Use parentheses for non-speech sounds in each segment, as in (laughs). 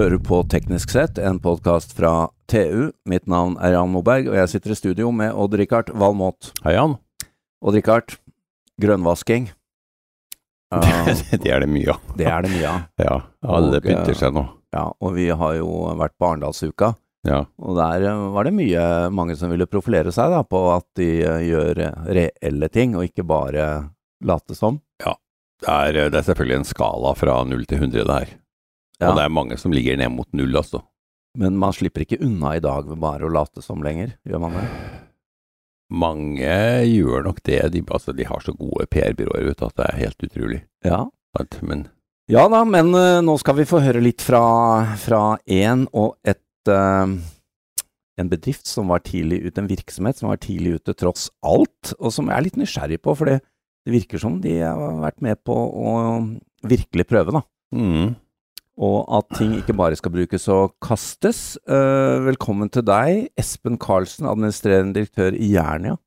hører på Teknisk sett, en podkast fra TU. Mitt navn er Jan Moberg, og jeg sitter i studio med Odd-Rikard Valmot. Hei, Jan. Odd-Rikard, grønnvasking. Uh, det er det mye av. det er det mye av. Ja, (laughs) alle Og, pynter seg nå. Ja, og vi har jo vært på Arendalsuka, Ja. og der eh, var det mye mange som ville profilere seg da, på at de eh, gjør eh, reelle ting, og ikke bare late som. Det er, det er selvfølgelig en skala fra 0 til 100 der. Ja. Og det er mange som ligger ned mot null, altså. Men man slipper ikke unna i dag ved bare å late som lenger, gjør man det? Mange gjør nok det. De, altså, de har så gode PR-byråer ute at det er helt utrolig. Ja. Men Ja da, men uh, nå skal vi få høre litt fra, fra en og et uh, En bedrift som var tidlig ute, en virksomhet som var tidlig ute tross alt, og som jeg er litt nysgjerrig på, for det, det virker som de har vært med på å virkelig prøve, da. mm, Og at ting ikke bare skal brukes og kastes. Eh, velkommen til deg, Espen Karlsen, administrerende direktør i Jernia.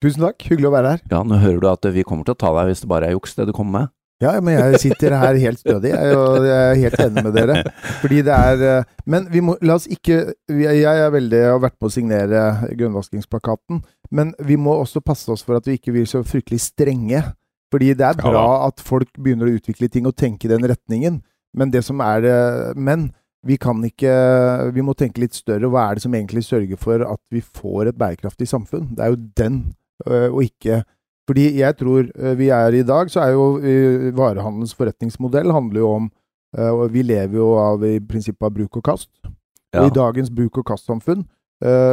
Tusen takk, hyggelig å være her. Ja, nå hører du at vi kommer til å ta deg hvis det bare er juks, det du kommer med. Ja, men jeg sitter her helt stødig, jeg, og jeg er helt enig med dere. Fordi det er eh, Men vi må La oss ikke Jeg er veldig har vært på å signere grønnvaskingsplakaten, men vi må også passe oss for at vi ikke blir så fryktelig strenge. Fordi det er bra at folk begynner å utvikle ting og tenke i den retningen, men det som er det Men vi kan ikke Vi må tenke litt større. Hva er det som egentlig sørger for at vi får et bærekraftig samfunn? Det er jo den, øh, og ikke Fordi jeg tror øh, vi er i dag, så er jo varehandelens forretningsmodell handler jo om Og vi lever jo av i prinsippet av bruk og kast. Ja. Og i dagens bruk og kast-samfunn,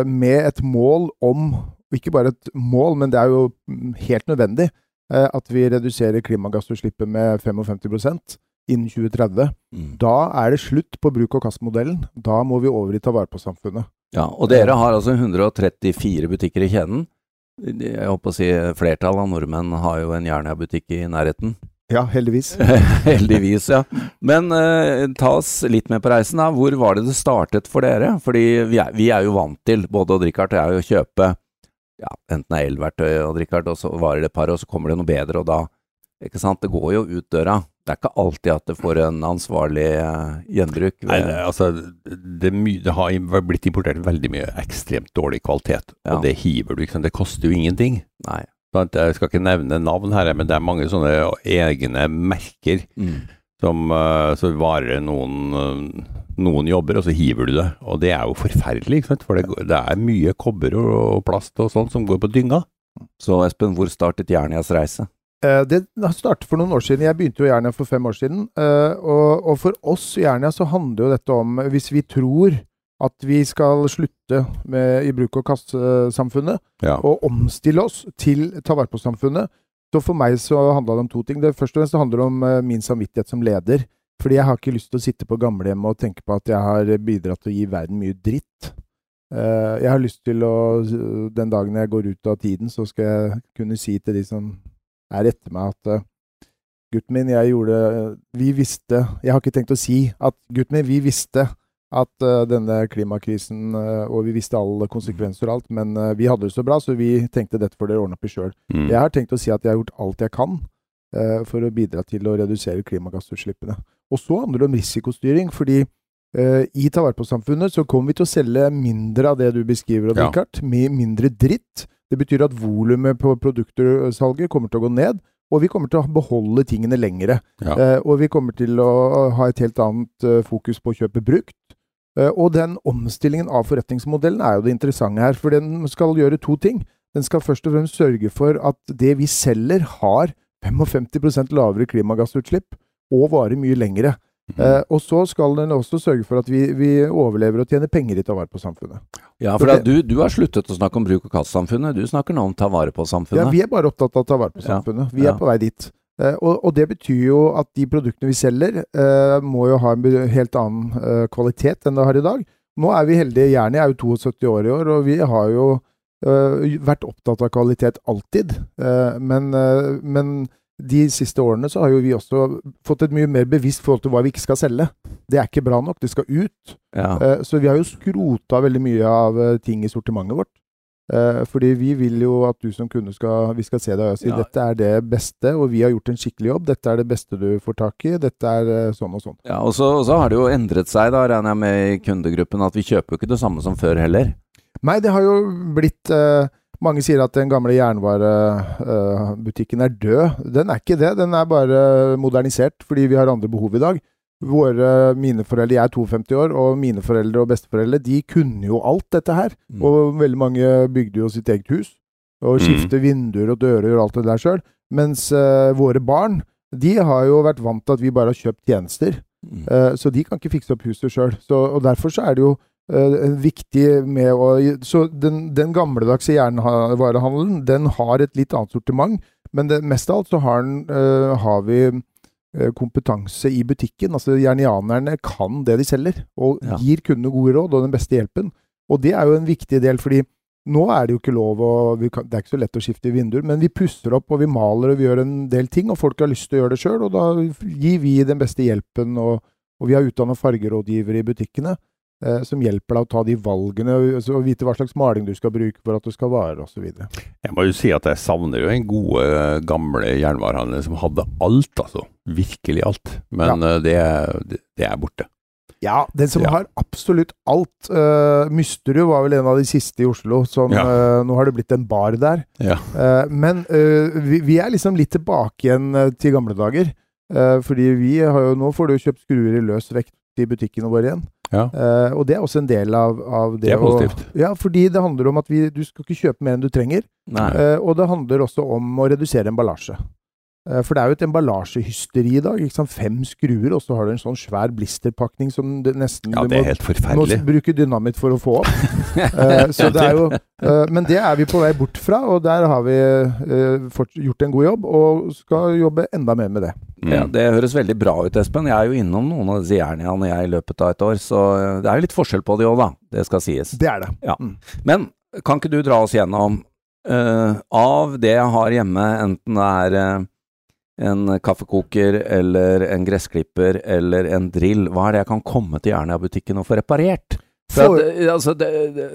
med et mål om Ikke bare et mål, men det er jo mm, helt nødvendig at vi reduserer klimagassutslippet med 55 innen 2030. Mm. Da er det slutt på bruk og kast-modellen. Da må vi over i ta vare på samfunnet. Ja, og dere har altså 134 butikker i kjeden. Jeg håper å si flertallet av nordmenn har jo en Jernia-butikk i nærheten. Ja, heldigvis. (laughs) Heldigvis, ja. Men eh, ta oss litt med på reisen. da. Hvor var det det startet for dere? Fordi vi er, vi er jo vant til, både Odd Rikard og jeg, å kjøpe ja, enten det er elverktøy og Rikard, og så varer det et par, og så kommer det noe bedre, og da Ikke sant. Det går jo ut døra. Det er ikke alltid at det får en ansvarlig eh, gjenbruk. nei, det, altså, det, det har blitt importert veldig mye ekstremt dårlig kvalitet, Ja. og det hiver du. ikke sant? Det koster jo ingenting. Nei. Jeg skal ikke nevne navn her, men det er mange sånne egne merker Mm. som uh, så varer noen, eh, noen jobber, og så hiver du det. Og det er jo forferdelig, ikke sant? for det, det er mye kobber og, og plast og sånt som går på dynga. Så Espen, hvor startet Jernias reise? Eh, Det startet for noen år siden. Jeg begynte jo i Jernia for fem år siden. eh, Og, for oss i Jernia så handler jo dette om Hvis vi tror at vi skal slutte med, i bruk- og kaste-samfunnet, Ja. og omstille oss til ta vare på-samfunnet, så for meg så handla det om to ting. Det Først og fremst handler det om eh, min samvittighet som leder. Fordi jeg har ikke lyst til å sitte på gamlehjemmet og tenke på at jeg har bidratt til å gi verden mye dritt. Jeg har lyst til å Den dagen jeg går ut av tiden, så skal jeg kunne si til de som er etter meg at eh, gutten min, jeg gjorde Vi visste Jeg har ikke tenkt å si at gutten min, vi visste at uh, denne klimakrisen uh, Og vi visste alle konsekvenser og alt, men uh, vi hadde det så bra, så vi tenkte dette får dere ordne opp i sjøl. Mm. Jeg har tenkt å si at jeg har gjort alt jeg kan for å bidra til å redusere klimagassutslippene. Og så handler det om risikostyring, fordi i ta vare på-samfunnet så kommer vi til å selge mindre av det du beskriver, Richard. Ja. Med mindre dritt. Det betyr at volumet på produktersalget kommer til å gå ned, og vi kommer til å beholde tingene lengre. Ja. Eh, og vi kommer til å ha et helt annet eh, fokus på å kjøpe brukt. Eh, og den omstillingen av forretningsmodellen er jo det interessante her, for den skal gjøre to ting. Den skal først og fremst sørge for at det vi selger har 55% lavere klimagassutslipp og varer mye lengre. Eh, og så skal den også sørge for at vi, vi overlever og tjener penger i ta vare på samfunnet. Ja, For for det- du, du har sluttet å snakke om bruk og kast-samfunnet. Du snakker nå om ta vare på samfunnet. Ja, vi er bare opptatt av å ta vare på Ja. samfunnet. Vi Ja. er på vei dit. Uh, og, og det betyr jo at de produktene vi selger, uh, må jo ha en helt annen kvalitet enn det har i dag. Nå er vi heldige. Jernia er jo 72 år i år, og vi har jo vært opptatt av kvalitet alltid. Men, men de siste årene så har jo vi også fått et mye mer bevisst forhold til hva vi ikke skal selge. Det er ikke bra nok, det skal ut. Ja. Eh, så vi har jo skrota veldig mye av eh, ting i sortimentet vårt. Eh, fordi vi vil jo at du som kunde skal, vi skal se deg og si Ja. dette er det beste, og vi har gjort en skikkelig jobb. Dette er det beste du får tak i. Dette er sånn og sånn. Ja, og så, og så har det jo endret seg, da, regner jeg med i kundegruppen, at vi kjøper jo ikke det samme som før heller. Nei, det har jo blitt eh, Mange sier at den gamle jernvarebutikken er død. Den er ikke det. Den er bare modernisert fordi vi har andre behov i dag. Våre, mine foreldre, Jeg er 52 år, og mine foreldre og besteforeldre de kunne jo alt dette her. Mm. Og veldig mange bygde jo sitt eget hus. Og Mm. vinduer og dører og alt det der sjøl. Mens uh, våre barn de har jo vært vant til at vi bare har kjøpt tjenester. Mm. Uh, så de kan ikke fikse opp huset sjøl. Og derfor så er det jo viktig med å Så den, den gamledagse jernvarehandelen, den har et litt annet sortiment. Men det, mest av alt så har, den, eh, har vi eh, kompetanse i butikken. Altså Jernianerne kan det de selger, og Ja. gir kundene gode råd og den beste hjelpen. Og det er jo en viktig del, fordi nå er det jo ikke lov å kan, Det er ikke så lett å skifte vinduer, men vi pusser opp og vi maler og vi gjør en del ting, og folk har lyst til å gjøre det sjøl, og da gir vi den beste hjelpen. Og, og vi har utdanna fargerådgivere i butikkene eh, som hjelper deg å ta de valgene, og vite hva slags maling du skal bruke for at det skal vare, osv. Jeg må jo si at jeg savner jo den gode, gamle jernvarehandelen som hadde alt, altså. Virkelig alt. Men ja. det, det, det er borte. Ja, den som Ja. har absolutt alt. Uh, Mysterud var vel en av de siste i Oslo. Som, Ja. uh, nå har det blitt en bar der. Ja. Eh, men uh, vi, vi er liksom litt tilbake igjen eh, til gamle dager. Eh, fordi vi har jo Nå får du jo kjøpt skruer i løs vekt i butikkene våre igjen. Ja. Uh, og det er også en del av, av det, Det er å- positivt. Ja, fordi det handler om at vi, du skal ikke kjøpe mer enn du trenger. Eh, og det handler også om å redusere emballasje. Uh, for det er jo et emballasjehysteri i dag. Liksom? Fem skruer, og så har du en sånn svær blisterpakning som det nesten Ja, det er helt må bruke dynamitt for å få opp. (laughs) Så det er jo, men det er vi på vei bort fra, og der har vi fått gjort en god jobb, og skal jobbe enda mer med det. Mm. Ja, Det høres veldig bra ut, Espen. Jeg er jo innom noen av disse jerniaene jeg i løpet av et år, så det er jo litt forskjell på de òg, da. Det skal sies. Det er det. Ja. Mm. Men kan ikke du dra oss gjennom uh, av det jeg har hjemme, enten det er uh, en kaffekoker eller en gressklipper eller en drill, hva er det jeg kan komme til Jernia-butikken og få reparert? For at, eh, altså, det, det,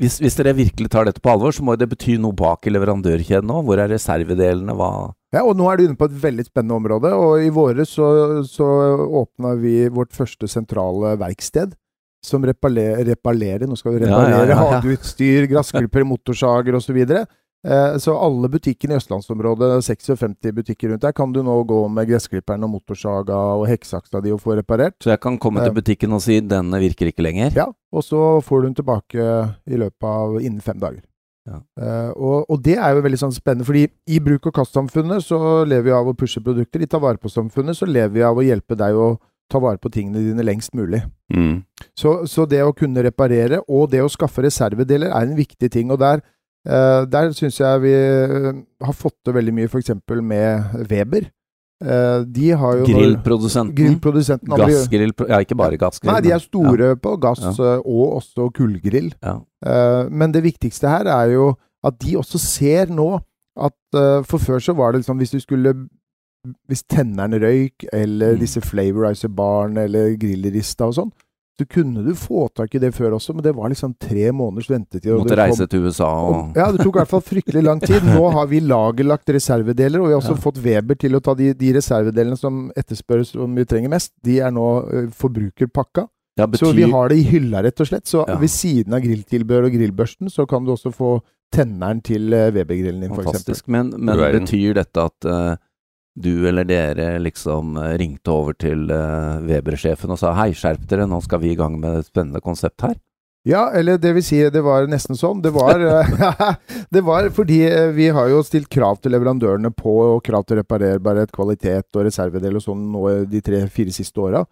hvis, hvis dere virkelig tar dette på alvor, så må det bety noe bak i leverandørkjeden òg. Hvor er reservedelene? Hva Ja, og nå er du inne på et veldig spennende område, og i våre så, så åpna vi vårt første sentrale verksted. Som reparer, reparerer, nå skal vi Ja, ja, reparere ja, ja. hageutstyr, gressklipper, motorsager osv. Så, eh, så alle butikkene i østlandsområdet, 56 butikker rundt der, kan du nå gå med gressklipperen og motorsaga og hekksaksa di og få reparert. Så jeg kan komme til butikken og si 'denne virker ikke lenger'? Ja, og så får du den tilbake i løpet av innen fem dager. Ja. Eh, og, og det er jo veldig sånn spennende, fordi i bruk- og kastsamfunnet så lever vi av å pushe produkter. I ta vare på-samfunnet så lever vi av å hjelpe deg å ta vare på tingene dine lengst mulig. Mm. Så, så det å kunne reparere og det å skaffe reservedeler er en viktig ting. Og der, uh, der syns jeg vi eh, har fått til veldig mye, f.eks. med Weber. Eh, de har jo Grillprodusenten? Grillprodusenten Gassgrill Ja, ikke bare gassgrill. Nei, de er store på gass ja. og også kullgrill. Ja. Eh, men det viktigste her er jo at de også ser nå at eh, For før så var det liksom hvis du skulle Hvis tenneren røyk, eller Mm. disse flavorizer-barene, eller grillrista og sånn, så kunne du få tak i det før også, men det var liksom tre måneders ventetid. og Måtte kom- reise til USA og og, ja, det tok i hvert fall fryktelig lang tid. Nå har vi lagerlagt reservedeler, og vi har også Ja. fått Weber til å ta de, de reservedelene som etterspørres om vi trenger mest. De er nå forbrukerpakka. ja, Så vi har det i hylla, rett og slett. Så Ja. ved siden av grilltilbehør og grillbørsten, så kan du også få tenneren til Weber-grillen din, f.eks. Fantastisk. Men, men Du er en- betyr dette at eh, du eller dere liksom eh, ringte over til eh, Weber-sjefen og sa hei, skjerp dere, nå skal vi i gang med et spennende konsept her? Ja, eller det vil si, det var nesten sånn. Det var, eh, (laughs) det var fordi vi har jo stilt krav til leverandørene på og krav til reparerbarhet, kvalitet og reservedel og sånn nå de tre-fire siste åra.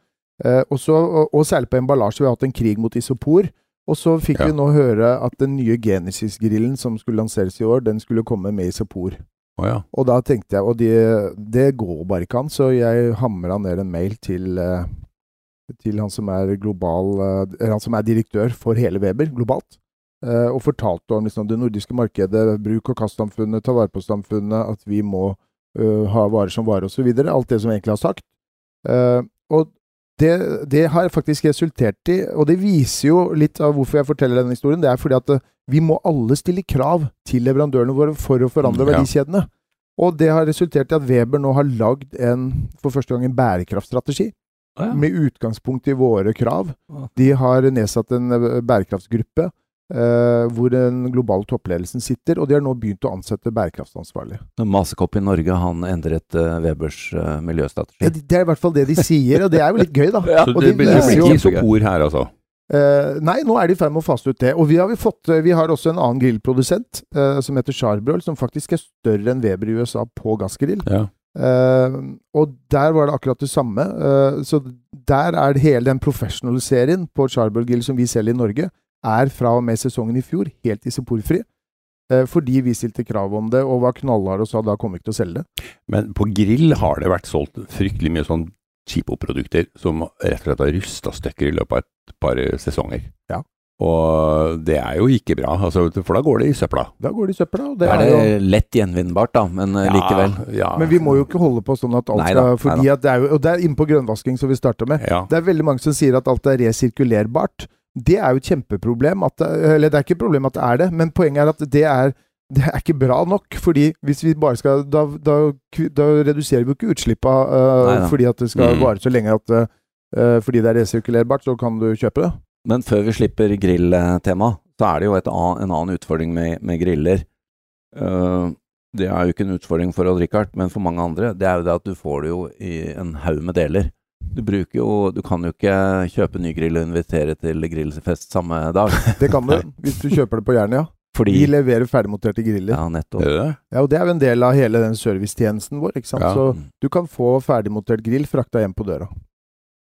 Eh, og, så, og, og særlig på emballasje. Vi har hatt en krig mot isopor. Og så fikk Ja. vi nå høre at den nye Genesis-grillen som skulle lanseres i år, den skulle komme med isopor. Å ja. Og da tenkte jeg Og det, det går bare ikke an, så jeg hamra ned en mail til eh, til han som er global eh, han som er direktør for hele Weber globalt. eh, og fortalte om liksom, det nordiske markedet, bruk- og kastsamfunnet, ta vare på-samfunnet, at vi må uh, ha varer som varer osv. Alt det som egentlig har sagt. Uh, og det, det har faktisk resultert i, og det viser jo litt av hvorfor jeg forteller denne historien, det er fordi at Vi må alle stille krav til leverandørene våre for å forandre Mm, ja. verdikjedene. Og det har resultert i at Weber nå har lagd en, for første gang en bærekraftstrategi. Ja. Med utgangspunkt i våre krav. De har nedsatt en eh, bærekraftsgruppe eh, hvor den globale toppledelsen sitter, og de har nå begynt å ansette bærekraftsansvarlige. Masekopp i Norge, han endret eh, Webers eh, miljøstrategi. Ja, det er i hvert fall det de sier, og det er jo litt gøy, da. Ja, Så og det, de blir- det viser blir ikke isopor her, altså? Eh, nei, nå er de i ferd med å fase ut det. Og vi har, vi fått, vi har også en annen grillprodusent eh, som heter Charbroil, som faktisk er større enn Weber i USA på gassgrill. Ja. Eh, og der var det akkurat det samme. Eh, så der er det hele den professional-serien på Charbroil grill som vi selger i Norge, er fra og med sesongen i fjor helt isoporfri. Eh, fordi vi stilte krav om det og var knallharde og sa da kommer vi ikke til å selge det. Men på grill har det vært solgt fryktelig mye sånn cheapo-produkter som rett og slett har rusta stykker i løpet av et par sesonger. Ja. Og det er jo ikke bra, altså, for da går det i søpla. Da går det i søpla. Og det er er jo lett gjenvinnbart, da, men ja, likevel. Ja, Men vi må jo ikke holde på sånn at alt Neida, skal fordi at det er jo, Og det er inne på grønnvasking, som vi starta med. ja. Det er veldig mange som sier at alt er resirkulerbart. Det er jo et kjempeproblem. At det, eller det er ikke et problem at det er det, men poenget er at det er, det er ikke bra nok. fordi hvis vi bare skal Da, da, da reduserer vi ikke utslippa uh, fordi at det skal Mm. vare så lenge at uh, Fordi det er resirkulerbart, så kan du kjøpe det. Men før vi slipper grilltemaet, så er det jo et an, en annen utfordring med, med griller. Uh, det er jo ikke en utfordring for Odd Rikard, men for mange andre. Det er jo det at du får det jo i en haug med deler. Du bruker jo Du kan jo ikke kjøpe ny grill og invitere til grillfest samme dag. Det kan du (laughs) hvis du kjøper det på Jernia. Fordi Vi leverer ferdigmonterte griller. Ja, nettopp. Det det? Ja, og Det er jo en del av hele den servicetjenesten vår. ikke sant? Ja. Så du kan få ferdigmontert grill frakta hjem på døra.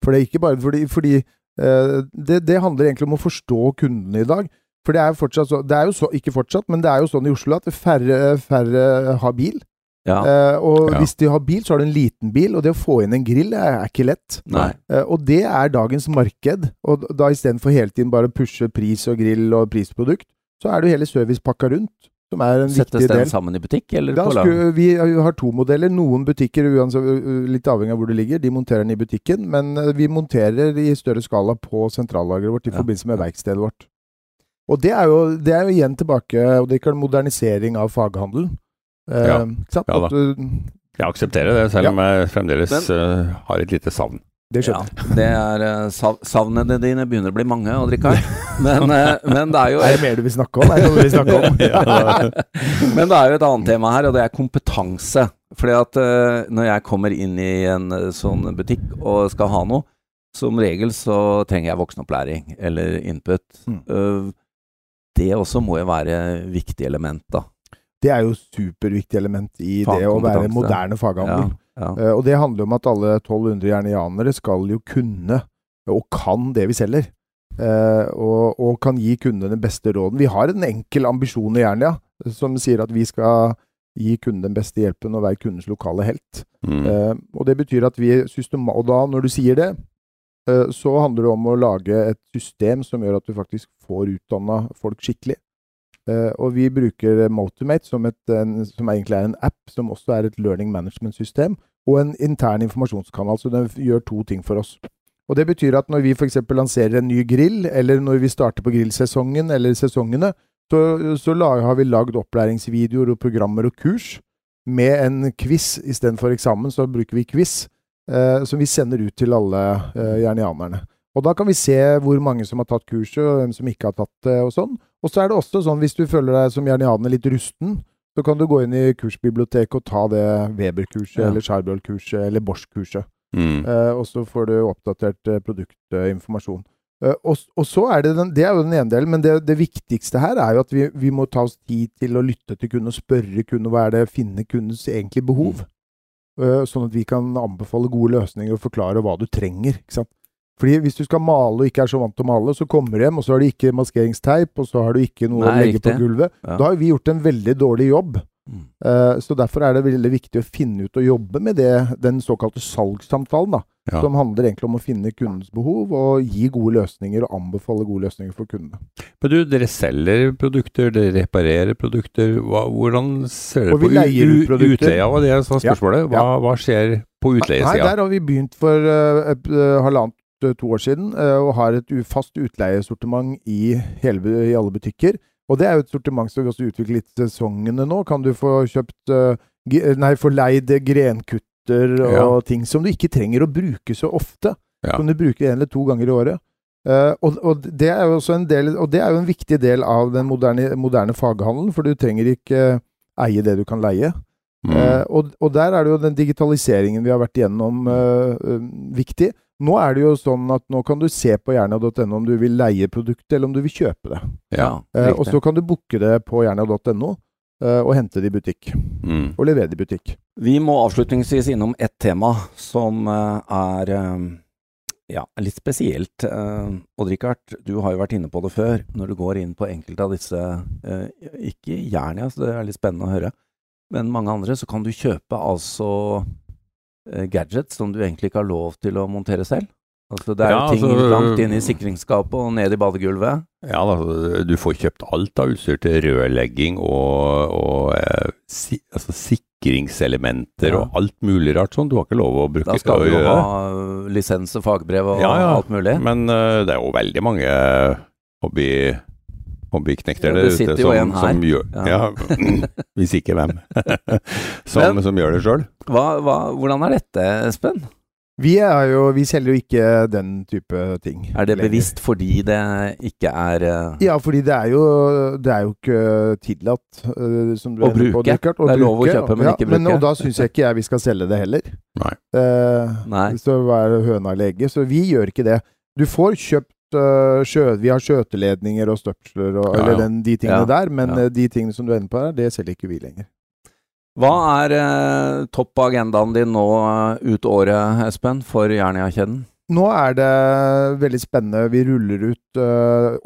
For det er ikke bare fordi, fordi uh, det, det handler egentlig om å forstå kundene i dag. For det er jo fortsatt så, det er jo så, ikke fortsatt, men det er jo sånn i Oslo at færre, færre har bil. Ja. Uh, og Ja. hvis de har bil, så har de en liten bil, og det å få inn en grill er, er ikke lett. Nei. Eh, og det er dagens marked. Og da istedenfor hele tiden bare pushe pris og grill og prisprodukt, så er det jo hele servicepakka rundt som er en Settes viktig den del. sammen i butikk, eller Da på lag? vi har to modeller. Noen butikker, litt avhengig av hvor det ligger, de monterer den i butikken. Men eh, vi monterer i større skala på sentrallageret vårt i Ja. forbindelse med verkstedet vårt. Og det er jo, det er jo igjen tilbake og det en modernisering av faghandelen. Eh, Ja. Ja da. Uh, Jeg aksepterer det, selv om jeg fremdeles eh, har et lite savn. Det Ja, skjønner jeg. det er eh, sav Savnene dine begynner å bli mange, Odd Rikard. (laughs) Men, eh, men det er jo Er det mer du vil snakke om? Er det noe du vil snakke om? (laughs) Ja. Men det er jo et annet tema her, og det er kompetanse. Fordi at eh, når jeg kommer inn i en sånn butikk og skal ha noe, som regel så trenger jeg voksenopplæring eller input. Mm. Det også må jo være viktig element, da. Det er jo superviktig element i det å være moderne faghandel. Ja. Eh, og det handler om at alle 1200 jernianere skal jo kunne, og kan, det vi selger. Uh, og, og kan gi kundene den beste råden. Vi har en enkel ambisjon i Jernia som sier at vi skal gi kunden den beste hjelpen og være kundens lokale helt. Mm. Uh, og det betyr at vi systema Og da, når du sier det, eh, så handler det om å lage et system som gjør at du faktisk får utdanna folk skikkelig. Uh, og vi bruker Motimate, som, et, en, som egentlig er en app, som også er et learning management-system, og en intern informasjonskanal. Så den gjør to ting for oss. Og Det betyr at når vi f.eks. lanserer en ny grill, eller når vi starter på grillsesongen eller sesongene, så, så har vi lagd opplæringsvideoer og programmer og kurs med en quiz istedenfor eksamen. Så bruker vi quiz, eh, som vi sender ut til alle eh, jernianerne. Og da kan vi se hvor mange som har tatt kurset, og hvem som ikke har tatt det, og sånn. Og så er det også sånn, hvis du føler deg som jernianer litt rusten, så kan du gå inn i kursbiblioteket og ta det Weber-kurset, Ja. eller Charbroil-kurset, eller Bosch-kurset. Mm. Eh, og så får du oppdatert eh, produktinformasjon. Eh, og, og så er det den, det er jo den ene delen, men det, det viktigste her er jo at vi, vi må ta oss tid til å lytte til kunden og spørre kunden hva er det, finne kundens egentlige behov. Eh, sånn at vi kan anbefale gode løsninger og forklare hva du trenger. ikke sant? Fordi Hvis du skal male og ikke er så vant til å male, så kommer du hjem, og så har du ikke maskeringsteip, og så har du ikke noe Nei, å legge riktig. på gulvet. Ja. Da har vi gjort en veldig dårlig jobb. Mm. Eh, Så derfor er det veldig viktig å finne ut og jobbe med det, den såkalte salgssamtalen. da, Ja. Som handler egentlig om å finne kundens behov og gi gode løsninger og anbefale gode løsninger for kundene. Men du, dere selger produkter, dere reparerer produkter. Hva, hvordan ser dere på leier ut produkter. utleia? Var det som var Ja, spørsmålet? Hva, hva skjer på utleiesida? der har vi begynt for uh, et, halvannet to år siden eh, og har et fast utleiesortiment i, hele, i alle butikker. Og det er jo et sortiment som vi også utvikler litt sesongene nå. Kan du få kjøpt uh, Nei, få leid grenkutter og ja. ting som du ikke trenger å bruke så ofte. Ja. Kan du bruke en eller to ganger i året. Uh, og, og, det er jo også en del, og det er jo en viktig del av den moderne, moderne faghandelen, for du trenger ikke eie det du kan leie. Mm. Uh, og, og, der er det jo den digitaliseringen vi har vært igjennom, viktig. Nå er det jo sånn at nå kan du se på jernia.no om du vil leie produktet, eller om du vil kjøpe det. Ja, eh, og så kan du booke det på jernia.no eh, og hente det i butikk. Mm. Og levere det i butikk. Vi må avslutningsvis innom ett tema som eh, er eh, ja, litt spesielt. Odd-Rikard, du har jo vært inne på det før. Når du går inn på enkelte av disse, ikke Jernia, så det er litt spennende å høre, men mange andre, så kan du kjøpe altså gadgets som du egentlig ikke har lov til å montere selv? Altså, det er ja, jo ting altså, langt inn i sikringsskapet og ned i badegulvet. Ja, da, du får kjøpt alt av utstyr til rørlegging og, og eh, si, altså, sikringselementer ja. og alt mulig rart sånn. Du har ikke lov å bruke Da skal du jo ha lisens og fagbrev og ja, alt mulig. Men uh, det er jo veldig mange hobby hobbyknekter der ute som, som, gjør ja. ja. (clears throat) Hvis ikke hvem. (laughs) som, Men, som, gjør det sjøl. Hvordan er dette, Espen? Vi, jo, vi, selger jo ikke den type ting. Er det bevisst fordi det ikke er uh... Ja, fordi det er jo, det er jo ikke tillatt uh, å bruke. På, Richard, å det er lov å kjøpe, men ja, ikke bruke. Men, og da syns jeg ikke jeg vi skal selge det heller. Nei. Uh, Nei. Så er høna eller egget. Så vi gjør ikke det. Du får kjøpt uh, sjø, Vi har skjøteledninger og støpsler og ja, eller den, de tingene ja, der, men ja. de tingene som du ender på her, det selger ikke vi lenger. Hva er uh, topp på agendaen din nå ut året, Espen, for Jernia-kjeden? Nå er det veldig spennende. Vi ruller ut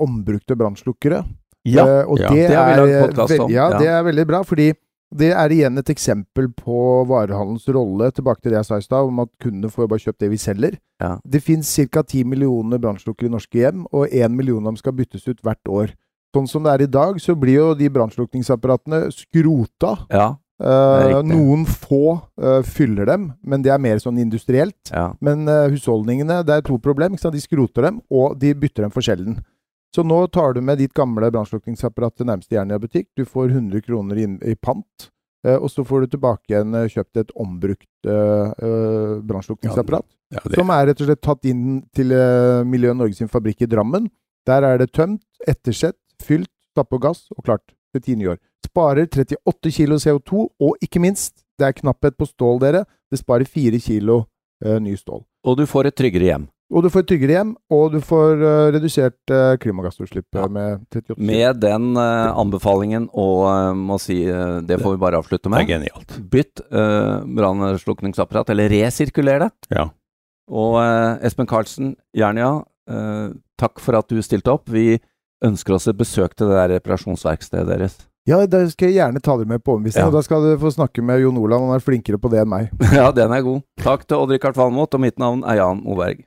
ombrukte brannslukkere. Ja, og det, det, om. Ja, det er veldig bra, fordi det er igjen et eksempel på varehandelens rolle, tilbake til det jeg sa i stad, om at kundene får bare kjøpt det vi selger. Ja. Det finnes ca. 10 millioner brannslukkere i norske hjem, og 1 million av dem skal byttes ut hvert år. Sånn som det er i dag, så blir jo de brannslukningsapparatene skrota. Ja, uh, noen få uh, fyller dem, men det er mer sånn industrielt. Ja. Men uh, husholdningene, det er to problem. De skroter dem, og de bytter dem for sjelden. Så nå tar du med ditt gamle brannslukningsapparat til nærmeste Jernia-butikk. Du får 100 kroner i pant, eh, og så får du tilbake igjen eh, kjøpt et ombrukt eh, eh brannslukningsapparat. Ja, ja, som er rett og slett tatt inn til eh, Miljø Norge sin fabrikk i Drammen. Der er det tømt, ettersett, fylt, stappe og gass og klart til ti nye år. Sparer 38 kilo CO2, og ikke minst, det er knapphet på stål, dere. Det sparer 4 kilo eh, ny stål. Og du får et tryggere hjem. Og du får et tryggere hjem, og du får uh, redusert uh, klimagassutslipp ja. med 38 Med den uh, anbefalingen, og må si det får vi bare avslutte med. Det er genialt. Bytt uh, brannslukningsapparat, eller resirkuler det. Ja. Og Espen Karlsen, Jernia, takk for at du stilte opp. Vi ønsker oss et besøk til det der reparasjonsverkstedet deres. Ja, da skal jeg gjerne ta dere med på omvisning. Ja. Og da skal dere få snakke med Jon Olav, han er flinkere på det enn meg. (laughs) ja, den er god. Takk til Odd-Rikard Valmot, og mitt navn er Jan Moberg.